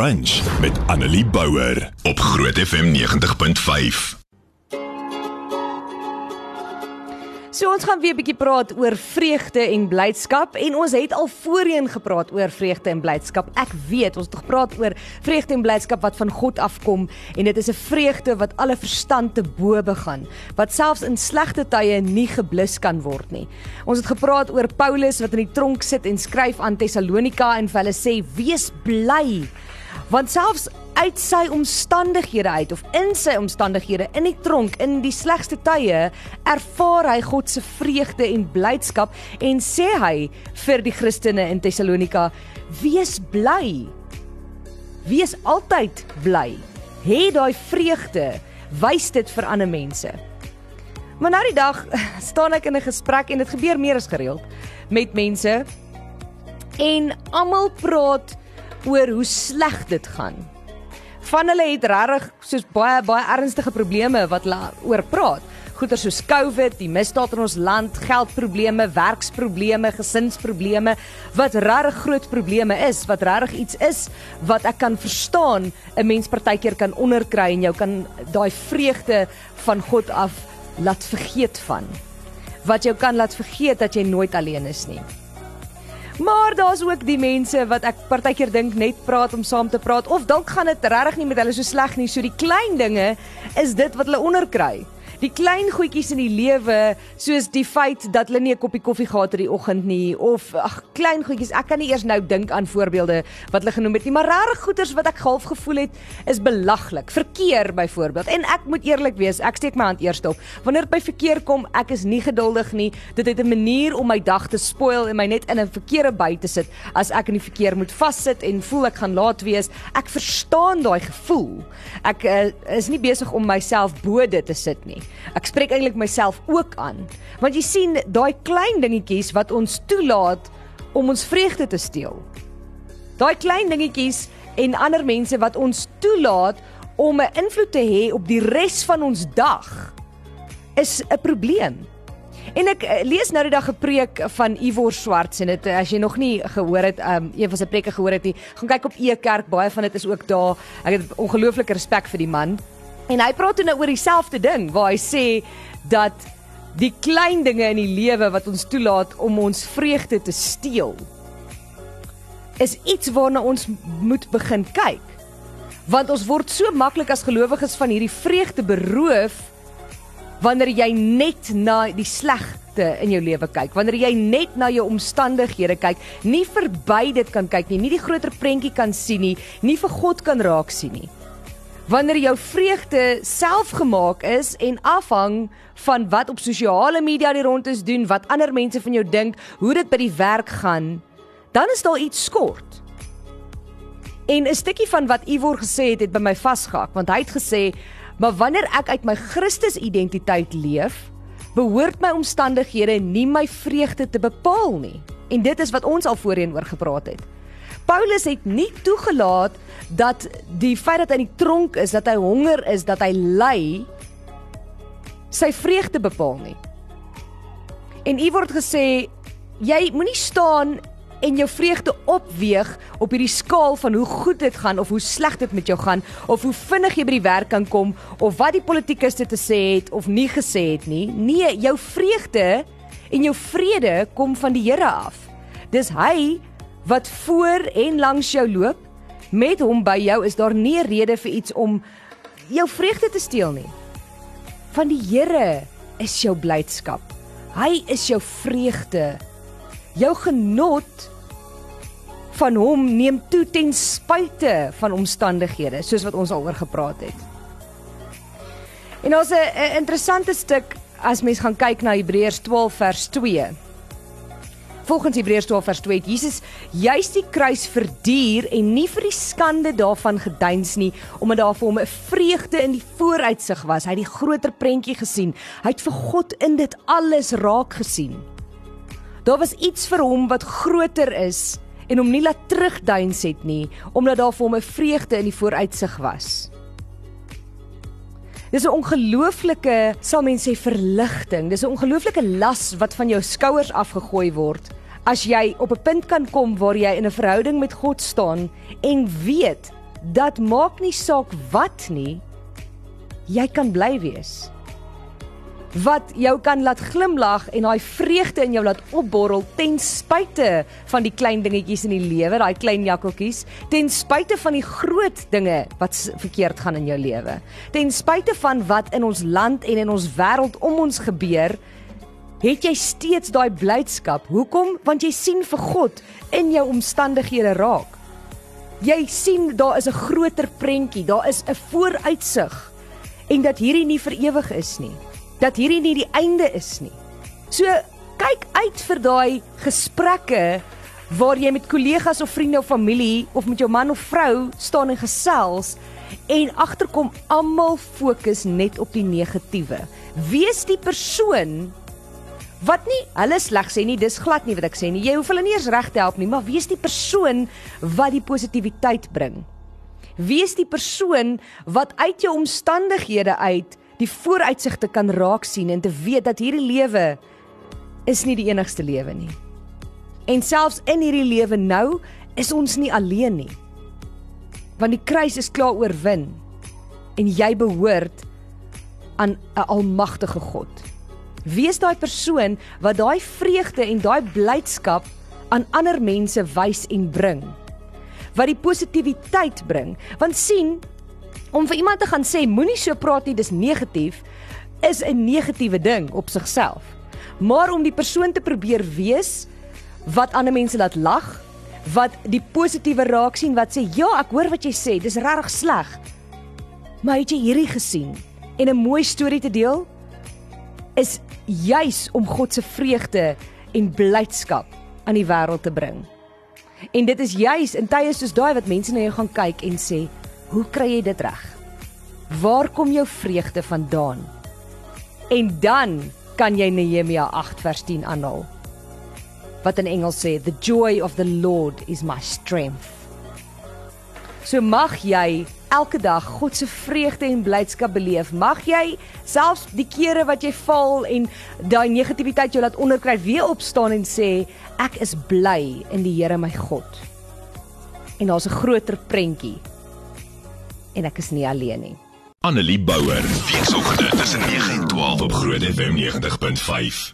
Brunch met Annelie Bouwer op Groot FM 90.5. So ons gaan weer 'n bietjie praat oor vreugde en blydskap en ons het al voorheen gepraat oor vreugde en blydskap. Ek weet ons het gepraat oor vreugde en blydskap wat van God afkom en dit is 'n vreugde wat alle verstand te bo gaan, wat selfs in slegte tye nie geblus kan word nie. Ons het gepraat oor Paulus wat in die tronk sit en skryf aan Tessalonika en vir hulle sê: "Wees bly." Want selfs uit sy omstandighede uit of in sy omstandighede in die tronk in die slegste tye ervaar hy God se vreugde en blydskap en sê hy vir die Christene in Tessalonika wees bly. Wees altyd bly. Hê daai vreugde. Wys dit vir ander mense. Maar nou die dag staan ek in 'n gesprek en dit gebeur meer as gereeld met mense en almal praat oor hoe sleg dit gaan van hulle het regtig soos baie baie ernstige probleme wat hulle oor praat. Goeie soos COVID, die misdaad in ons land, geldprobleme, werksprobleme, gesinsprobleme wat regtig groot probleme is, wat regtig iets is wat ek kan verstaan 'n mens partykeer kan onderkry en jou kan daai vreugde van God af laat vergeet van. Wat jou kan laat vergeet dat jy nooit alleen is nie. Maar daar's ook die mense wat ek partykeer dink net praat om saam te praat of dalk gaan dit regtig nie met hulle so sleg nie. So die klein dinge is dit wat hulle onderkry die klein goedjies in die lewe soos die feit dat hulle nie 'n koppie koffie gehad het die oggend nie of ag klein goedjies ek kan nie eers nou dink aan voorbeelde wat hulle genoem het nie maar rare goeders wat ek half gevoel het is belaglik verkeer byvoorbeeld. En ek moet eerlik wees ek steek my hand eers op. Wanneer dit by verkeer kom ek is nie geduldig nie. Dit het 'n manier om my dag te spoil en my net in 'n verkeerde by te sit. As ek in die verkeer moet vassit en voel ek gaan laat wees ek verstaan daai gevoel. Ek uh, is nie besig om myself bo dit te sit nie Ek spreek eintlik myself ook aan. Want jy sien daai klein dingetjies wat ons toelaat om ons vreugde te steel. Daai klein dingetjies en ander mense wat ons toelaat om 'n invloed te hê op die res van ons dag is 'n probleem. En ek eh, lees nou die dag 'n preek van Ivor Swarts en dit as jy nog nie gehoor het, um, een van sy preke gehoor het nie, gaan kyk op E Kerk, baie van dit is ook daar. Ek het ongelooflike respek vir die man. En hy praat nou oor dieselfde ding waar hy sê dat die klein dinge in die lewe wat ons toelaat om ons vreugde te steel is iets waarna ons moet begin kyk. Want ons word so maklik as gelowiges van hierdie vreugde beroof wanneer jy net na die slegte in jou lewe kyk, wanneer jy net na jou omstandighede kyk, nie verby dit kan kyk nie, nie die groter prentjie kan sien nie, nie vir God kan raak sien nie wanneer jou vreugde selfgemaak is en afhang van wat op sosiale media die rond is doen, wat ander mense van jou dink, hoe dit by die werk gaan, dan is daar iets skort. En 'n stukkie van wat Ivor gesê het, het by my vasgehak, want hy het gesê, "Maar wanneer ek uit my Christus identiteit leef, behoort my omstandighede nie my vreugde te bepaal nie." En dit is wat ons al voorheen oor gepraat het. Paulus het nie toegelaat dat die feit dat hy in die tronk is, dat hy honger is, dat hy ly sy vreugde bepaal nie. En u word gesê jy moenie staan en jou vreugde opweeg op hierdie skaal van hoe goed dit gaan of hoe sleg dit met jou gaan of hoe vinnig jy by die werk kan kom of wat die politikus te sê het of nie gesê het nie. Nee, jou vreugde en jou vrede kom van die Here af. Dis hy wat voor en langs jou loop met hom by jou is daar nie rede vir iets om jou vreugde te steel nie. Van die Here is jou blydskap. Hy is jou vreugde. Jou genot van hom neem toe ten spyte van omstandighede, soos wat ons al oor gepraat het. En ons 'n interessante stuk as mens gaan kyk na Hebreërs 12 vers 2. Volgens Hebreërs 12 vers 2 het Jesus juis die kruis verduur en nie vir die skande daarvan geduins nie, omdat daar vir hom 'n vreugde in die vooruitsig was. Hy het die groter prentjie gesien. Hy het vir God in dit alles raak gesien. Daar was iets vir hom wat groter is en hom nie laat terugduins het nie, omdat daar vir hom 'n vreugde in die vooruitsig was. Dis 'n ongelooflike, sal mense sê, verligting. Dis 'n ongelooflike las wat van jou skouers afgegooi word as jy op 'n punt kan kom waar jy in 'n verhouding met God staan en weet dat maak nie saak wat nie, jy kan bly wees wat jou kan laat glimlag en daai vreugde in jou laat opborrel ten spyte van die klein dingetjies in die lewe, daai klein jakkeltjies, ten spyte van die groot dinge wat verkeerd gaan in jou lewe. Ten spyte van wat in ons land en in ons wêreld om ons gebeur, het jy steeds daai blydskap. Hoekom? Want jy sien vir God in jou omstandighede raak. Jy sien daar is 'n groter prentjie, daar is 'n vooruitsig en dat hierdie nie vir ewig is nie dat hierdie nie die einde is nie. So kyk uit vir daai gesprekke waar jy met kollegas of vriende of familie of met jou man of vrou staan en gesels en agterkom almal fokus net op die negatiewe. Wees die persoon wat nie hulle sleg sê nie, dis glad nie wat ek sê nie. Jy hoef hulle nie eens reg te help nie, maar wees die persoon wat die positiwiteit bring. Wees die persoon wat uit jou omstandighede uit die vooruitsigte kan raak sien en te weet dat hierdie lewe is nie die enigste lewe nie. En selfs in hierdie lewe nou is ons nie alleen nie. Want die kruis is klaar oorwin en jy behoort aan 'n almagtige God. Wees daai persoon wat daai vreugde en daai blydskap aan ander mense wys en bring. Wat die positiwiteit bring. Want sien, om vir iemand te gaan sê moenie so praat nie, dis negatief, is 'n negatiewe ding op sigself. Maar om die persoon te probeer wees wat ander mense laat lag, wat die positiewe raak sien wat sê ja, ek hoor wat jy sê, dis regtig sleg. Maar het jy hierdie gesien en 'n mooi storie te deel is juis om God se vreugde en blydskap aan die wêreld te bring. En dit is juis in tye soos daai wat mense na jou gaan kyk en sê, Hoe kry jy dit reg? Waar kom jou vreugde vandaan? En dan kan jy Nehemia 8 vers 10 aanhaal. Wat in Engels sê, "The joy of the Lord is my strength." So mag jy elke dag God se vreugde en blydskap beleef. Mag jy selfs die kere wat jy val en daai negativiteit jou laat onderkry, weer opstaan en sê, "Ek is bly in die Here my God." En daar's 'n groter prentjie en ek is nie alleen nie. Annelie Bouwer, weekoggend tussen 9 en 12 op Groot FM 90.5.